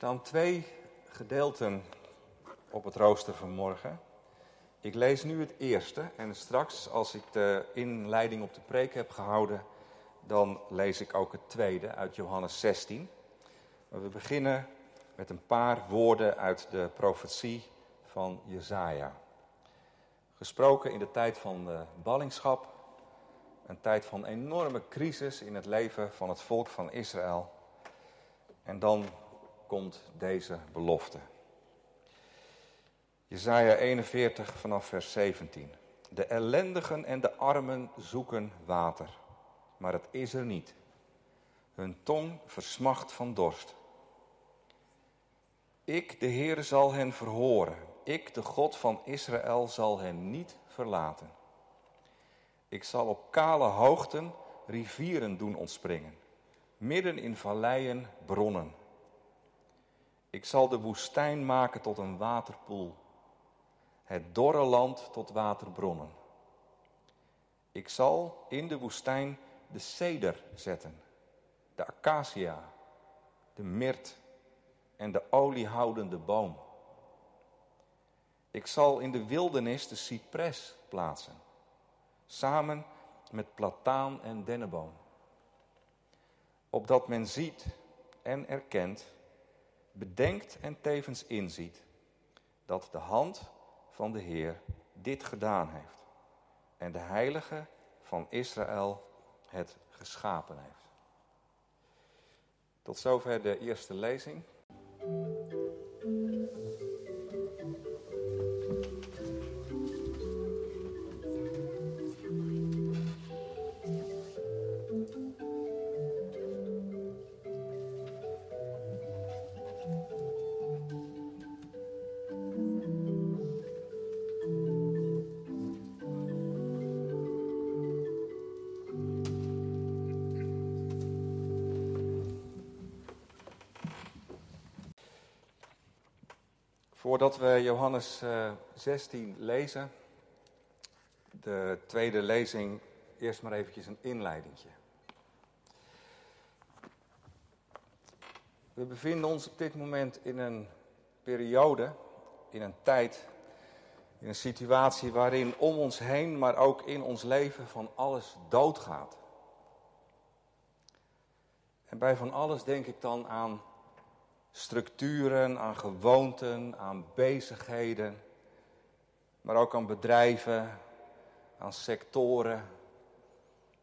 Staan twee gedeelten op het rooster van morgen. Ik lees nu het eerste en straks, als ik de inleiding op de preek heb gehouden, dan lees ik ook het tweede uit Johannes 16. Maar we beginnen met een paar woorden uit de profetie van Jezaja. Gesproken in de tijd van de ballingschap, een tijd van enorme crisis in het leven van het volk van Israël. En dan komt deze belofte. Jezaja 41 vanaf vers 17. De ellendigen en de armen zoeken water, maar het is er niet. Hun tong versmacht van dorst. Ik, de Heer, zal hen verhoren. Ik, de God van Israël, zal hen niet verlaten. Ik zal op kale hoogten rivieren doen ontspringen, midden in valleien bronnen. Ik zal de woestijn maken tot een waterpoel, het dorre land tot waterbronnen. Ik zal in de woestijn de ceder zetten, de acacia, de mirt en de oliehoudende boom. Ik zal in de wildernis de cipres plaatsen, samen met plataan en dennenboom. Opdat men ziet en erkent, bedenkt en tevens inziet dat de hand van de Heer dit gedaan heeft en de Heilige van Israël het geschapen heeft. Tot zover de eerste lezing. Voordat we Johannes 16 eh, lezen, de tweede lezing, eerst maar eventjes een inleidingje. We bevinden ons op dit moment in een periode, in een tijd, in een situatie waarin om ons heen, maar ook in ons leven van alles doodgaat. En bij van alles denk ik dan aan structuren, aan gewoonten, aan bezigheden, maar ook aan bedrijven, aan sectoren,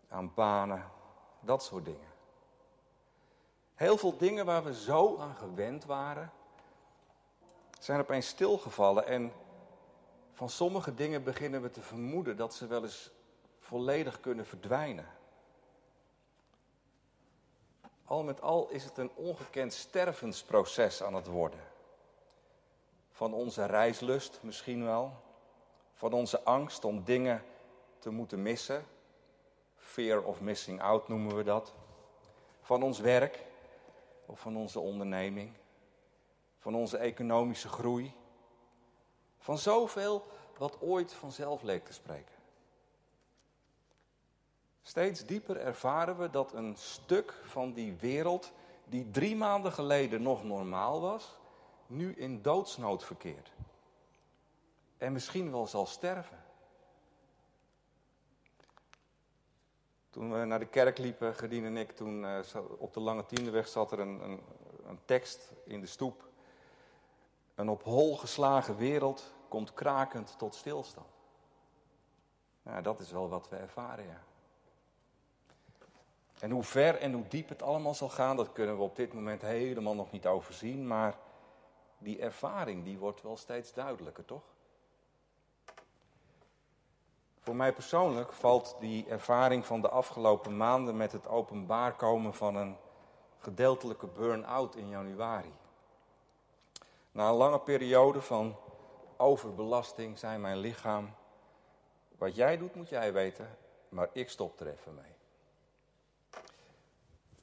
aan banen, dat soort dingen. Heel veel dingen waar we zo aan gewend waren, zijn opeens stilgevallen en van sommige dingen beginnen we te vermoeden dat ze wel eens volledig kunnen verdwijnen. Al met al is het een ongekend stervensproces aan het worden. Van onze reislust misschien wel. Van onze angst om dingen te moeten missen. Fear of missing out noemen we dat. Van ons werk of van onze onderneming. Van onze economische groei. Van zoveel wat ooit vanzelf leek te spreken. Steeds dieper ervaren we dat een stuk van die wereld die drie maanden geleden nog normaal was, nu in doodsnood verkeert. En misschien wel zal sterven. Toen we naar de kerk liepen, Gedien en ik, toen uh, op de Lange Tienderweg zat er een, een, een tekst in de stoep. Een op hol geslagen wereld komt krakend tot stilstand. Ja, dat is wel wat we ervaren, ja. En hoe ver en hoe diep het allemaal zal gaan, dat kunnen we op dit moment helemaal nog niet overzien. Maar die ervaring die wordt wel steeds duidelijker, toch? Voor mij persoonlijk valt die ervaring van de afgelopen maanden met het openbaar komen van een gedeeltelijke burn-out in januari. Na een lange periode van overbelasting zei mijn lichaam: Wat jij doet moet jij weten, maar ik stop er even mee.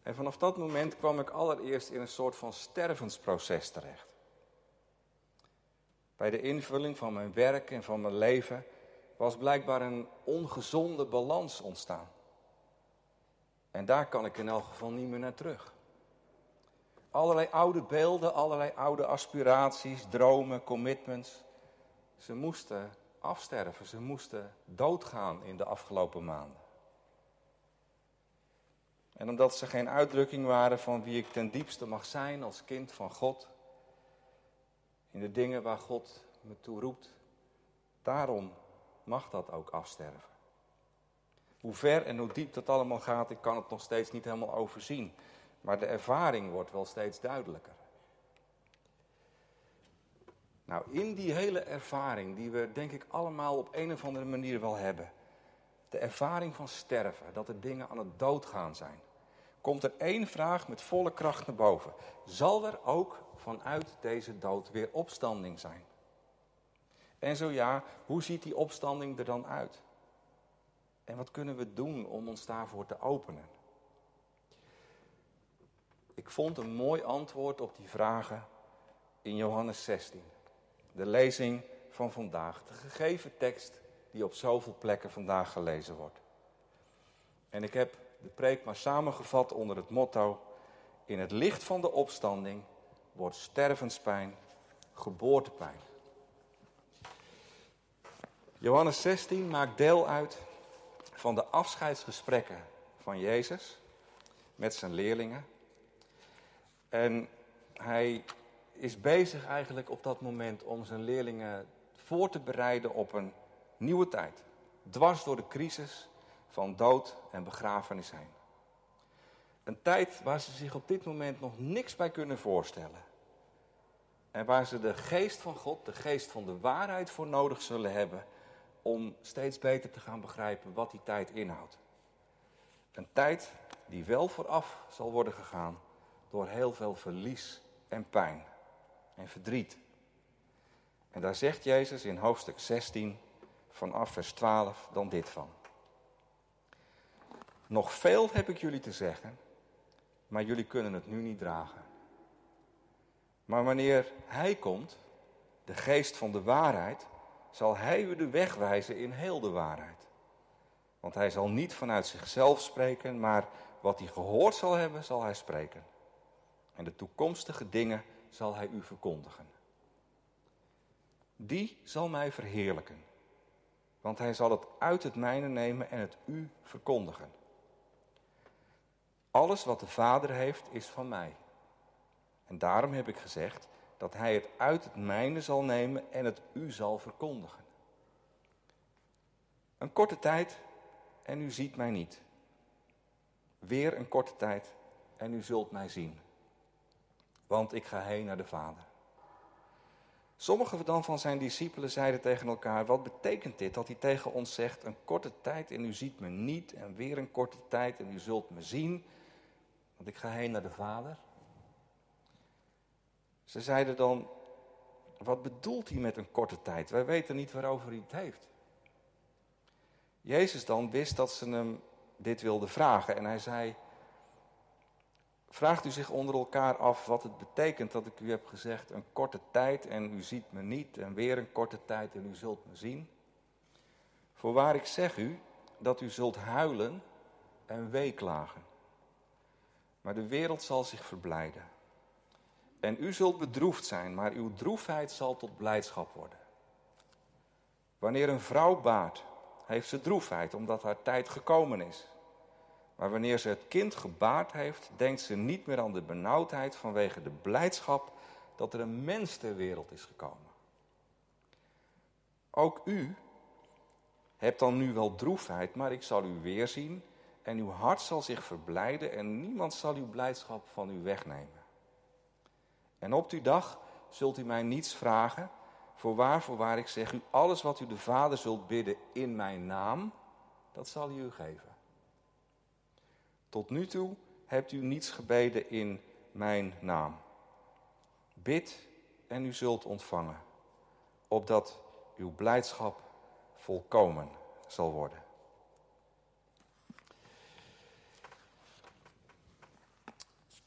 En vanaf dat moment kwam ik allereerst in een soort van stervensproces terecht. Bij de invulling van mijn werk en van mijn leven was blijkbaar een ongezonde balans ontstaan. En daar kan ik in elk geval niet meer naar terug. Allerlei oude beelden, allerlei oude aspiraties, dromen, commitments. Ze moesten afsterven, ze moesten doodgaan in de afgelopen maanden. En omdat ze geen uitdrukking waren van wie ik ten diepste mag zijn als kind van God, in de dingen waar God me toe roept, daarom mag dat ook afsterven. Hoe ver en hoe diep dat allemaal gaat, ik kan het nog steeds niet helemaal overzien. Maar de ervaring wordt wel steeds duidelijker. Nou, in die hele ervaring, die we denk ik allemaal op een of andere manier wel hebben. De ervaring van sterven, dat er dingen aan het doodgaan zijn. Komt er één vraag met volle kracht naar boven. Zal er ook vanuit deze dood weer opstanding zijn? En zo ja, hoe ziet die opstanding er dan uit? En wat kunnen we doen om ons daarvoor te openen? Ik vond een mooi antwoord op die vragen in Johannes 16. De lezing van vandaag. De gegeven tekst die op zoveel plekken vandaag gelezen wordt. En ik heb de preek maar samengevat onder het motto: In het licht van de opstanding wordt stervenspijn geboortepijn. Johannes 16 maakt deel uit van de afscheidsgesprekken van Jezus met zijn leerlingen. En hij is bezig eigenlijk op dat moment om zijn leerlingen voor te bereiden op een nieuwe tijd. Dwars door de crisis van dood en begrafenis heen. Een tijd waar ze zich op dit moment nog niks bij kunnen voorstellen. En waar ze de geest van God, de geest van de waarheid voor nodig zullen hebben om steeds beter te gaan begrijpen wat die tijd inhoudt. Een tijd die wel vooraf zal worden gegaan door heel veel verlies en pijn en verdriet. En daar zegt Jezus in hoofdstuk 16 vanaf vers 12 dan dit van. Nog veel heb ik jullie te zeggen, maar jullie kunnen het nu niet dragen. Maar wanneer Hij komt, de geest van de waarheid, zal Hij u de weg wijzen in heel de waarheid. Want Hij zal niet vanuit zichzelf spreken, maar wat Hij gehoord zal hebben, zal Hij spreken. En de toekomstige dingen zal Hij u verkondigen. Die zal mij verheerlijken, want Hij zal het uit het mijne nemen en het u verkondigen. Alles wat de Vader heeft, is van mij. En daarom heb ik gezegd dat Hij het uit het mijne zal nemen en het u zal verkondigen. Een korte tijd en u ziet mij niet. Weer een korte tijd en u zult mij zien. Want ik ga heen naar de Vader. Sommigen dan van zijn discipelen zeiden tegen elkaar: Wat betekent dit dat hij tegen ons zegt: Een korte tijd en u ziet me niet, en weer een korte tijd en u zult me zien, want ik ga heen naar de Vader? Ze zeiden dan, wat bedoelt hij met een korte tijd? Wij weten niet waarover hij het heeft. Jezus dan wist dat ze hem dit wilden vragen en hij zei, vraagt u zich onder elkaar af wat het betekent dat ik u heb gezegd een korte tijd en u ziet me niet en weer een korte tijd en u zult me zien? Voorwaar ik zeg u dat u zult huilen en weeklagen. Maar de wereld zal zich verblijden. En u zult bedroefd zijn, maar uw droefheid zal tot blijdschap worden. Wanneer een vrouw baart, heeft ze droefheid omdat haar tijd gekomen is. Maar wanneer ze het kind gebaard heeft, denkt ze niet meer aan de benauwdheid vanwege de blijdschap dat er een mens ter wereld is gekomen. Ook u hebt dan nu wel droefheid, maar ik zal u weerzien en uw hart zal zich verblijden en niemand zal uw blijdschap van u wegnemen. En op die dag zult u mij niets vragen. Voorwaar, voorwaar, ik zeg u, alles wat u de Vader zult bidden in mijn naam, dat zal hij u geven. Tot nu toe hebt u niets gebeden in mijn naam. Bid en u zult ontvangen, opdat uw blijdschap volkomen zal worden.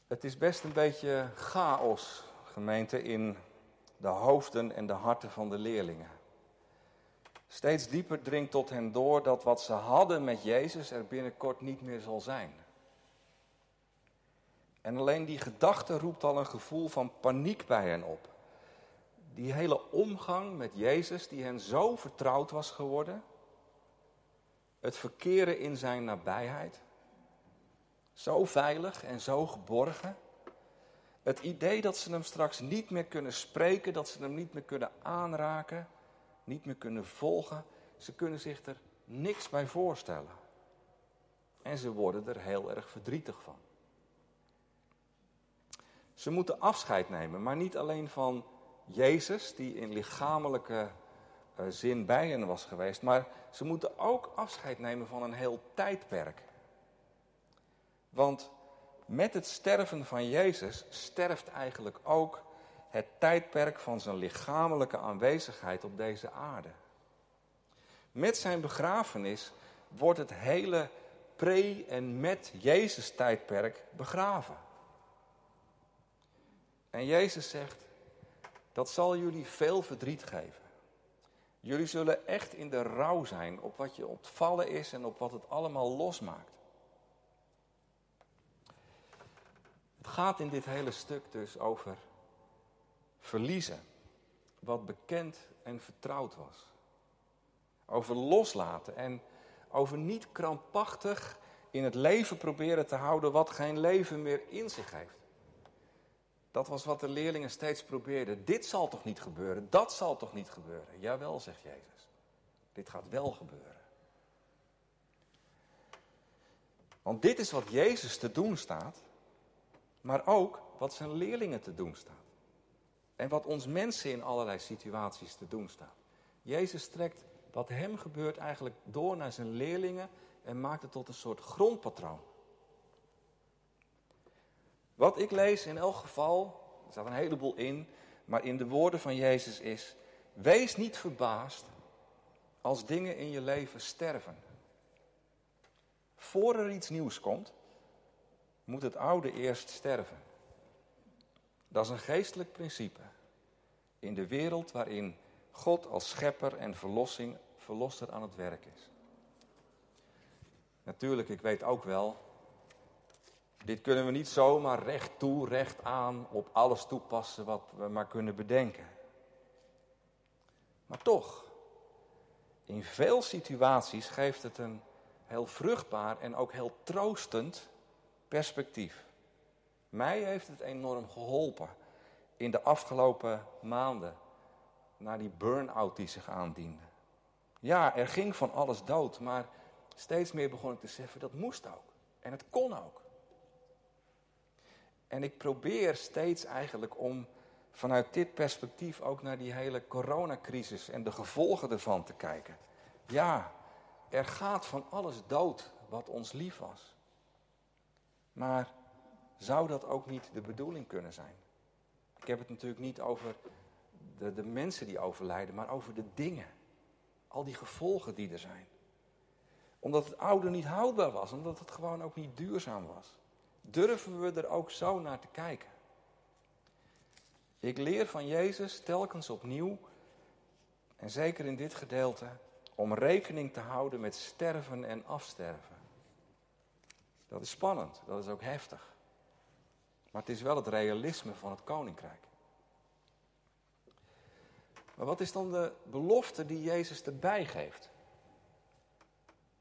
Het is best een beetje chaos gemeente, in de hoofden en de harten van de leerlingen. Steeds dieper dringt tot hen door dat wat ze hadden met Jezus er binnenkort niet meer zal zijn. En alleen die gedachte roept al een gevoel van paniek bij hen op. Die hele omgang met Jezus, die hen zo vertrouwd was geworden. Het verkeren in zijn nabijheid. Zo veilig en zo geborgen. Het idee dat ze hem straks niet meer kunnen spreken, dat ze hem niet meer kunnen aanraken, niet meer kunnen volgen. Ze kunnen zich er niks bij voorstellen. En ze worden er heel erg verdrietig van. Ze moeten afscheid nemen, maar niet alleen van Jezus, die in lichamelijke uh, zin bij hen was geweest, maar ze moeten ook afscheid nemen van een heel tijdperk. Want met het sterven van Jezus sterft eigenlijk ook het tijdperk van zijn lichamelijke aanwezigheid op deze aarde. Met zijn begrafenis wordt het hele pre- en met Jezus tijdperk begraven. En Jezus zegt, dat zal jullie veel verdriet geven. Jullie zullen echt in de rouw zijn op wat je ontvallen is en op wat het allemaal losmaakt. Het gaat in dit hele stuk dus over verliezen wat bekend en vertrouwd was. Over loslaten en over niet krampachtig in het leven proberen te houden wat geen leven meer in zich heeft. Dat was wat de leerlingen steeds probeerden. Dit zal toch niet gebeuren? Dat zal toch niet gebeuren? Jawel, zegt Jezus. Dit gaat wel gebeuren. Want dit is wat Jezus te doen staat, maar ook wat zijn leerlingen te doen staat. En wat ons mensen in allerlei situaties te doen staat. Jezus trekt wat hem gebeurt eigenlijk door naar zijn leerlingen en maakt het tot een soort grondpatroon. Wat ik lees in elk geval, er staat een heleboel in, maar in de woorden van Jezus is: wees niet verbaasd als dingen in je leven sterven. Voor er iets nieuws komt, moet het oude eerst sterven. Dat is een geestelijk principe in de wereld waarin God als schepper en verlossing, verlosser aan het werk is. Natuurlijk, ik weet ook wel, dit kunnen we niet zomaar recht toe, recht aan op alles toepassen wat we maar kunnen bedenken. Maar toch, in veel situaties geeft het een heel vruchtbaar en ook heel troostend perspectief. Mij heeft het enorm geholpen in de afgelopen maanden na die burn-out die zich aandiende. Ja, er ging van alles dood, maar steeds meer begon ik te zeggen dat moest ook. En het kon ook. En ik probeer steeds eigenlijk om vanuit dit perspectief ook naar die hele coronacrisis en de gevolgen ervan te kijken. Ja, er gaat van alles dood wat ons lief was. Maar zou dat ook niet de bedoeling kunnen zijn? Ik heb het natuurlijk niet over de, de mensen die overlijden, maar over de dingen. Al die gevolgen die er zijn. Omdat het oude niet houdbaar was, omdat het gewoon ook niet duurzaam was. Durven we er ook zo naar te kijken? Ik leer van Jezus telkens opnieuw, en zeker in dit gedeelte, om rekening te houden met sterven en afsterven. Dat is spannend, dat is ook heftig. Maar het is wel het realisme van het koninkrijk. Maar wat is dan de belofte die Jezus erbij geeft?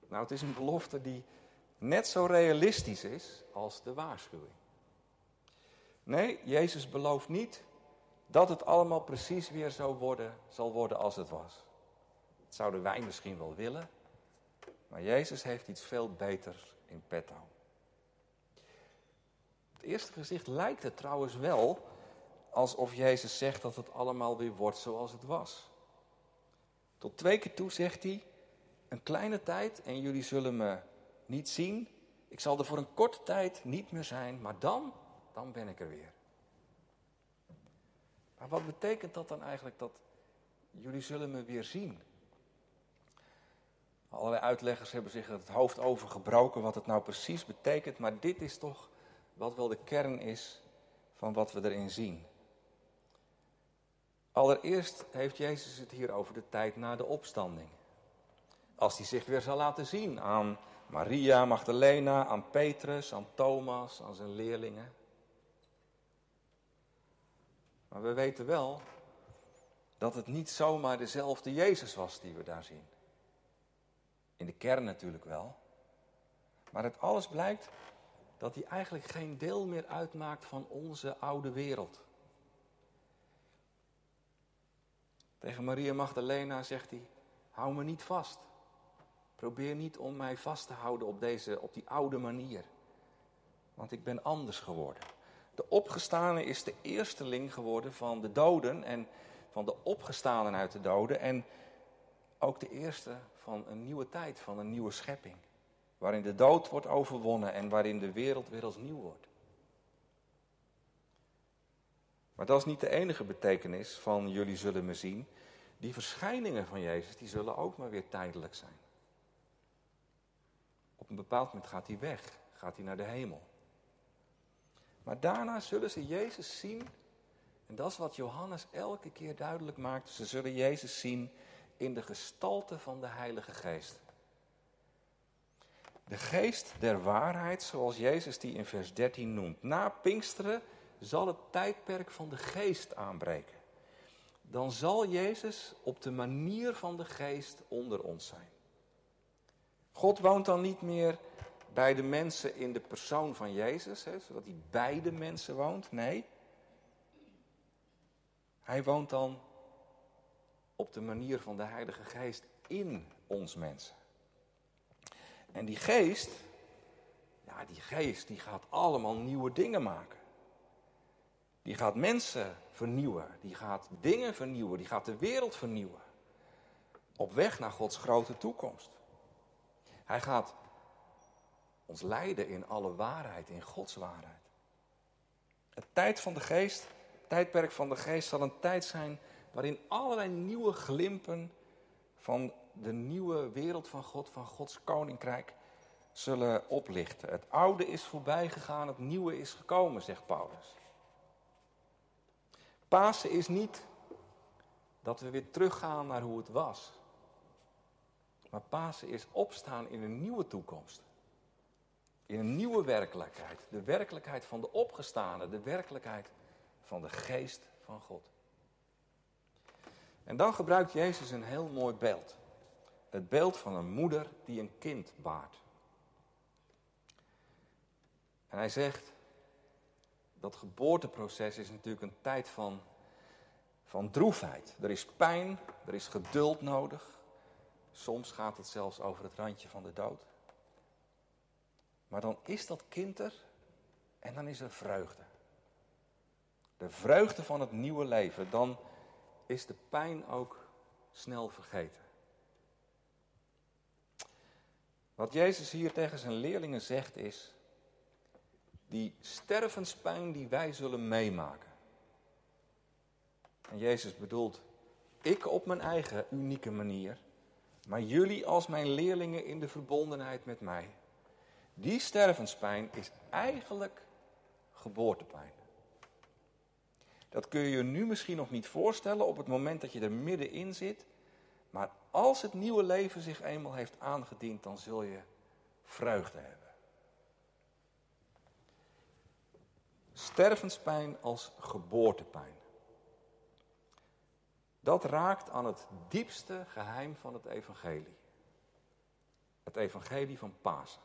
Nou, het is een belofte die net zo realistisch is als de waarschuwing. Nee, Jezus belooft niet dat het allemaal precies weer zo worden, zal worden als het was. Dat zouden wij misschien wel willen, maar Jezus heeft iets veel beters in petto. Het eerste gezicht lijkt het trouwens wel alsof Jezus zegt dat het allemaal weer wordt zoals het was. Tot twee keer toe zegt hij, een kleine tijd en jullie zullen me niet zien. Ik zal er voor een korte tijd niet meer zijn, maar dan, dan ben ik er weer. Maar wat betekent dat dan eigenlijk dat jullie zullen me weer zien? Allerlei uitleggers hebben zich het hoofd over gebroken wat het nou precies betekent, maar dit is toch wat wel de kern is van wat we erin zien. Allereerst heeft Jezus het hier over de tijd na de opstanding. Als hij zich weer zal laten zien aan Maria, Magdalena, aan Petrus, aan Thomas, aan zijn leerlingen. Maar we weten wel dat het niet zomaar dezelfde Jezus was die we daar zien. In de kern natuurlijk wel. Maar het alles blijkt dat hij eigenlijk geen deel meer uitmaakt van onze oude wereld. Tegen Maria Magdalena zegt hij: Hou me niet vast. Probeer niet om mij vast te houden op, deze, op die oude manier. Want ik ben anders geworden. De opgestane is de eersteling geworden van de doden en van de opgestanen uit de doden. En ook de eerste van een nieuwe tijd, van een nieuwe schepping. Waarin de dood wordt overwonnen en waarin de wereld weer als nieuw wordt. Maar dat is niet de enige betekenis van jullie zullen me zien. Die verschijningen van Jezus, die zullen ook maar weer tijdelijk zijn. Op een bepaald moment gaat hij weg, gaat hij naar de hemel. Maar daarna zullen ze Jezus zien, en dat is wat Johannes elke keer duidelijk maakt, ze zullen Jezus zien in de gestalte van de Heilige Geest. De geest der waarheid, zoals Jezus die in vers 13 noemt. Na Pinksteren zal het tijdperk van de geest aanbreken. Dan zal Jezus op de manier van de geest onder ons zijn. God woont dan niet meer bij de mensen in de persoon van Jezus, hè, zodat hij bij de mensen woont. Nee. Hij woont dan op de manier van de Heilige Geest in ons mensen. En die geest, ja, die geest die gaat allemaal nieuwe dingen maken. Die gaat mensen vernieuwen, die gaat dingen vernieuwen, die gaat de wereld vernieuwen. Op weg naar Gods grote toekomst. Hij gaat ons leiden in alle waarheid, in Gods waarheid. Het tijd van de geest, tijdperk van de geest zal een tijd zijn waarin allerlei nieuwe glimpen van de nieuwe wereld van God, van Gods koninkrijk, zullen oplichten. Het oude is voorbij gegaan, het nieuwe is gekomen, zegt Paulus. Pasen is niet dat we weer teruggaan naar hoe het was. Maar Pasen is opstaan in een nieuwe toekomst. In een nieuwe werkelijkheid. De werkelijkheid van de opgestane, de werkelijkheid van de geest van God. En dan gebruikt Jezus een heel mooi beeld. Het beeld van een moeder die een kind baart. En hij zegt, dat geboorteproces is natuurlijk een tijd van, van droefheid. Er is pijn, er is geduld nodig. Soms gaat het zelfs over het randje van de dood. Maar dan is dat kind er en dan is er vreugde. De vreugde van het nieuwe leven. Dan is de pijn ook snel vergeten. Wat Jezus hier tegen zijn leerlingen zegt is, die stervenspijn die wij zullen meemaken. En Jezus bedoelt, ik op mijn eigen unieke manier, maar jullie als mijn leerlingen in de verbondenheid met mij. Die stervenspijn is eigenlijk geboortepijn. Dat kun je je nu misschien nog niet voorstellen op het moment dat je er middenin zit. Maar als het nieuwe leven zich eenmaal heeft aangediend, dan zul je vreugde hebben. Stervenspijn als geboortepijn. Dat raakt aan het diepste geheim van het evangelie. Het evangelie van Pasen.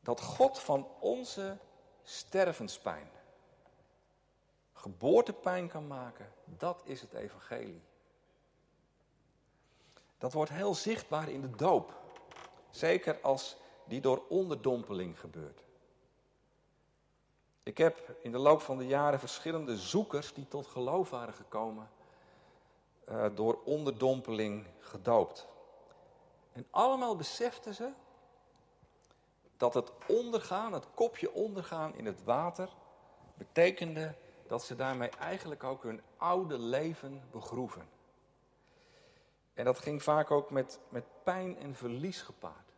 Dat God van onze stervenspijn geboortepijn kan maken, dat is het evangelie. Dat wordt heel zichtbaar in de doop. Zeker als die door onderdompeling gebeurt. Ik heb in de loop van de jaren verschillende zoekers die tot geloof waren gekomen, uh, door onderdompeling gedoopt. En allemaal beseften ze dat het ondergaan, het kopje ondergaan in het water, betekende dat ze daarmee eigenlijk ook hun oude leven begroeven. En dat ging vaak ook met, met pijn en verlies gepaard.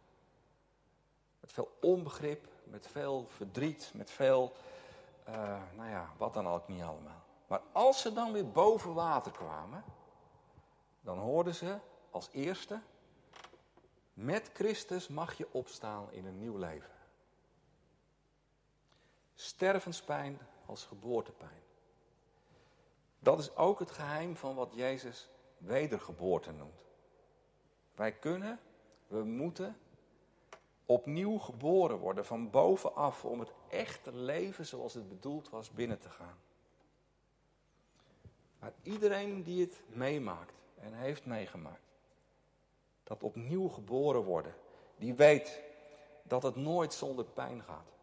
Met veel onbegrip, met veel verdriet, met veel, uh, nou ja, wat dan ook niet allemaal. Maar als ze dan weer boven water kwamen, dan hoorden ze als eerste, met Christus mag je opstaan in een nieuw leven. Stervenspijn als geboortepijn. Dat is ook het geheim van wat Jezus wedergeboorte noemt. Wij kunnen, we moeten opnieuw geboren worden van bovenaf om het echte leven zoals het bedoeld was binnen te gaan. Maar iedereen die het meemaakt en heeft meegemaakt, dat opnieuw geboren worden, die weet dat het nooit zonder pijn gaat.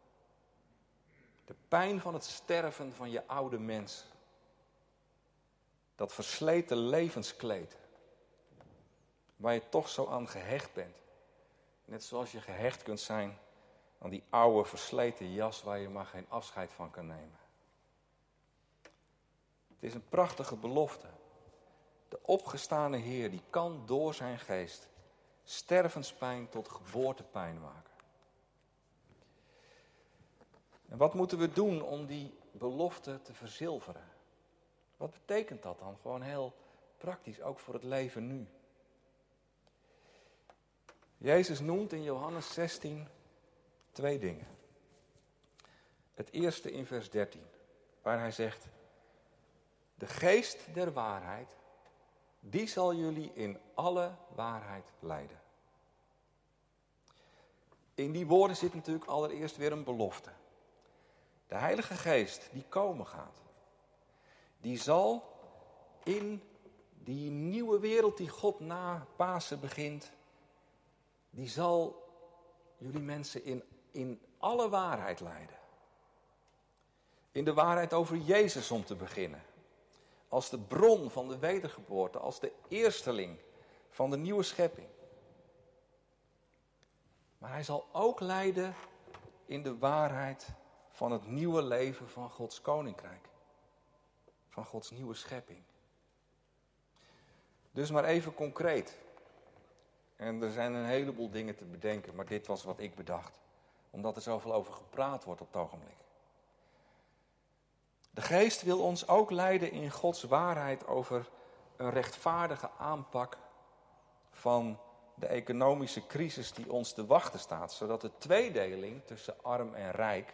De pijn van het sterven van je oude mens. Dat versleten levenskleed. Waar je toch zo aan gehecht bent. Net zoals je gehecht kunt zijn aan die oude versleten jas waar je maar geen afscheid van kan nemen. Het is een prachtige belofte. De opgestane Heer die kan door zijn geest stervenspijn tot geboortepijn maken. En wat moeten we doen om die belofte te verzilveren? Wat betekent dat dan? Gewoon heel praktisch, ook voor het leven nu. Jezus noemt in Johannes 16 twee dingen. Het eerste in vers 13, waar hij zegt: De geest der waarheid, die zal jullie in alle waarheid leiden. In die woorden zit natuurlijk allereerst weer een belofte. De Heilige Geest die komen gaat, die zal in die nieuwe wereld die God na Pasen begint, die zal jullie mensen in, in alle waarheid leiden. In de waarheid over Jezus om te beginnen. Als de bron van de wedergeboorte, als de eersteling van de nieuwe schepping. Maar hij zal ook leiden in de waarheid van het nieuwe leven van Gods koninkrijk. Van Gods nieuwe schepping. Dus maar even concreet. En er zijn een heleboel dingen te bedenken, maar dit was wat ik bedacht. Omdat er zoveel over gepraat wordt op het ogenblik. De geest wil ons ook leiden in Gods waarheid over een rechtvaardige aanpak van de economische crisis die ons te wachten staat. Zodat de tweedeling tussen arm en rijk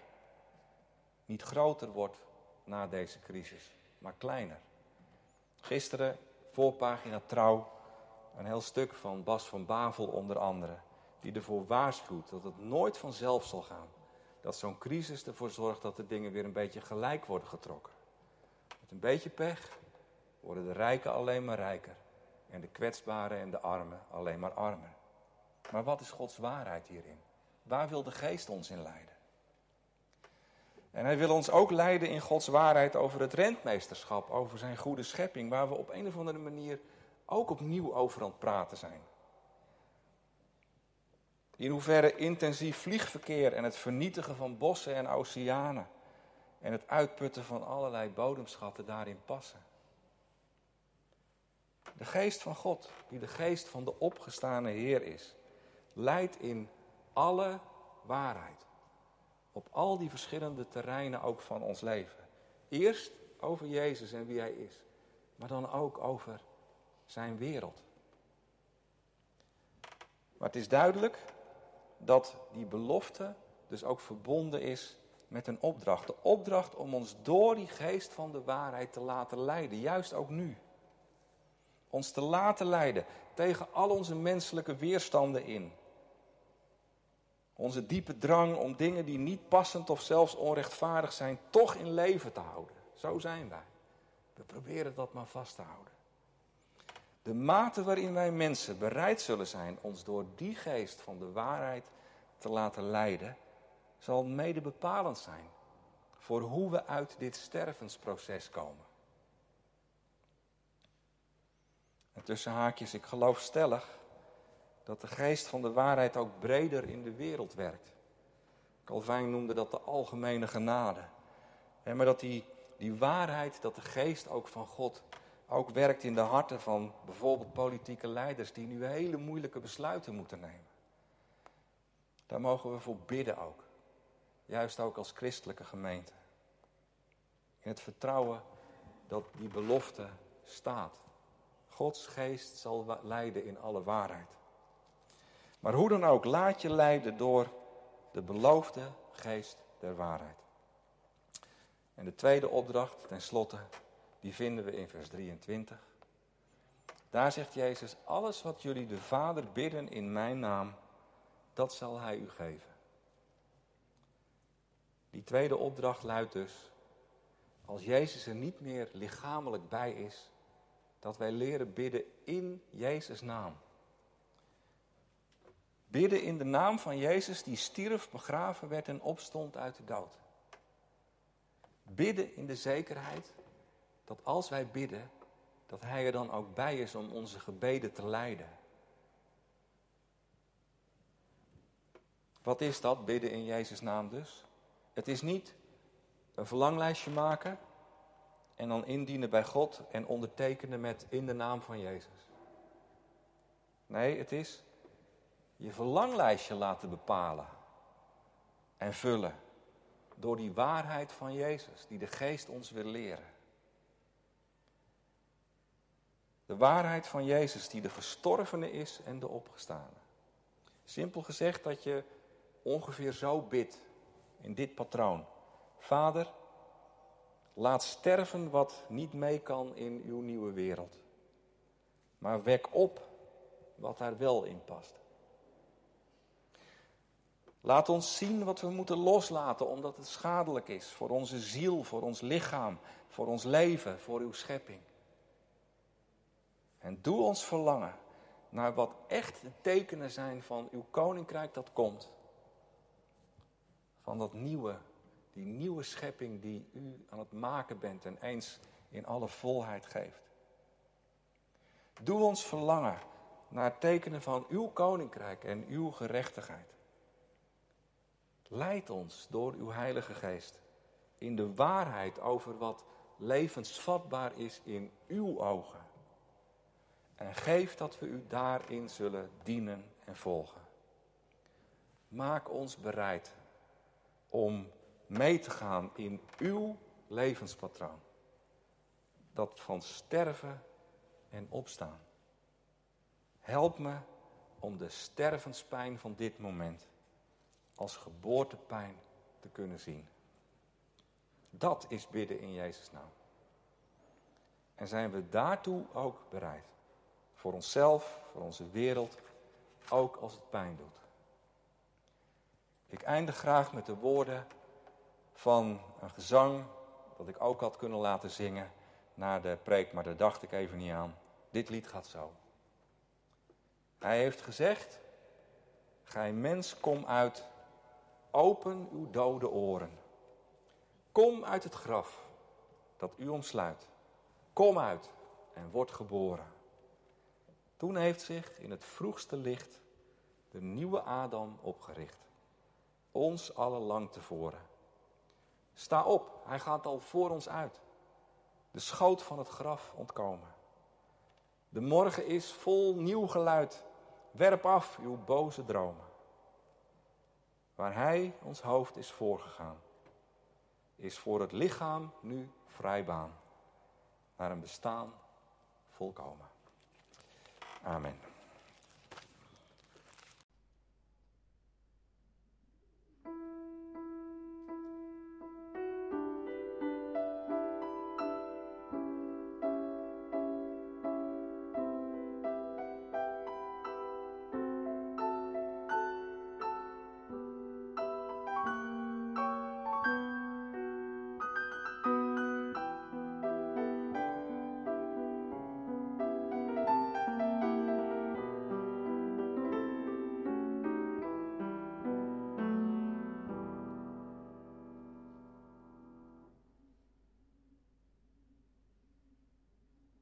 niet groter wordt na deze crisis, maar kleiner. Gisteren, voorpagina trouw, een heel stuk van Bas van Bavel onder andere, die ervoor waarschuwt dat het nooit vanzelf zal gaan. Dat zo'n crisis ervoor zorgt dat de dingen weer een beetje gelijk worden getrokken. Met een beetje pech worden de rijken alleen maar rijker en de kwetsbaren en de armen alleen maar armer. Maar wat is Gods waarheid hierin? Waar wil de geest ons in leiden? En hij wil ons ook leiden in Gods waarheid over het rentmeesterschap, over zijn goede schepping, waar we op een of andere manier ook opnieuw over aan het praten zijn. In hoeverre intensief vliegverkeer en het vernietigen van bossen en oceanen en het uitputten van allerlei bodemschatten daarin passen. De geest van God, die de geest van de opgestane Heer is, leidt in alle waarheid. Op al die verschillende terreinen ook van ons leven. Eerst over Jezus en wie Hij is, maar dan ook over zijn wereld. Maar het is duidelijk dat die belofte dus ook verbonden is met een opdracht. De opdracht om ons door die geest van de waarheid te laten leiden, juist ook nu. Ons te laten leiden tegen al onze menselijke weerstanden in. Onze diepe drang om dingen die niet passend of zelfs onrechtvaardig zijn, toch in leven te houden. Zo zijn wij. We proberen dat maar vast te houden. De mate waarin wij mensen bereid zullen zijn ons door die geest van de waarheid te laten leiden, zal mede bepalend zijn voor hoe we uit dit stervensproces komen. En tussen haakjes, ik geloof stellig dat de geest van de waarheid ook breder in de wereld werkt. Calvijn noemde dat de algemene genade. maar dat die, die waarheid, dat de geest ook van God ook werkt in de harten van bijvoorbeeld politieke leiders die nu hele moeilijke besluiten moeten nemen. Daar mogen we voor bidden ook. Juist ook als christelijke gemeente. In het vertrouwen dat die belofte staat. Gods geest zal leiden in alle waarheid. Maar hoe dan ook, laat je leiden door de beloofde geest der waarheid. En de tweede opdracht, tenslotte, die vinden we in vers 23. Daar zegt Jezus, alles wat jullie de Vader bidden in mijn naam, dat zal Hij u geven. Die tweede opdracht luidt dus, als Jezus er niet meer lichamelijk bij is, dat wij leren bidden in Jezus' naam. Bidden in de naam van Jezus die stierf, begraven werd en opstond uit de dood. Bidden in de zekerheid dat als wij bidden, dat Hij er dan ook bij is om onze gebeden te leiden. Wat is dat, bidden in Jezus' naam dus? Het is niet een verlanglijstje maken en dan indienen bij God en ondertekenen met in de naam van Jezus. Nee, het is je verlanglijstje laten bepalen en vullen door die waarheid van Jezus, die de Geest ons wil leren. De waarheid van Jezus die de gestorvene is en de opgestane. Simpel gezegd dat je ongeveer zo bidt in dit patroon. Vader, laat sterven wat niet mee kan in uw nieuwe wereld. Maar wek op wat daar wel in past. Laat ons zien wat we moeten loslaten omdat het schadelijk is voor onze ziel, voor ons lichaam, voor ons leven, voor uw schepping. En doe ons verlangen naar wat echt de tekenen zijn van uw koninkrijk dat komt. Van dat nieuwe, die nieuwe schepping die u aan het maken bent en eens in alle volheid geeft. Doe ons verlangen naar tekenen van uw koninkrijk en uw gerechtigheid. Leid ons door uw Heilige Geest in de waarheid over wat levensvatbaar is in uw ogen. En geef dat we u daarin zullen dienen en volgen. Maak ons bereid om mee te gaan in uw levenspatroon. Dat van sterven en opstaan. Help me om de stervenspijn van dit moment als geboortepijn te kunnen zien. Dat is bidden in Jezus' naam. En zijn we daartoe ook bereid? Voor onszelf, voor onze wereld, ook als het pijn doet. Ik eindig graag met de woorden van een gezang dat ik ook had kunnen laten zingen na de preek, maar daar dacht ik even niet aan. Dit lied gaat zo. Hij heeft gezegd, gij mens, kom uit Open uw dode oren. Kom uit het graf dat u omsluit. Kom uit en word geboren. Toen heeft zich in het vroegste licht de nieuwe Adam opgericht. Ons alle lang tevoren. Sta op, hij gaat al voor ons uit. De schoot van het graf ontkomen. De morgen is vol nieuw geluid. Werp af uw boze dromen. Waar Hij ons hoofd is voorgegaan, is voor het lichaam nu vrijbaan naar een bestaan volkomen. Amen.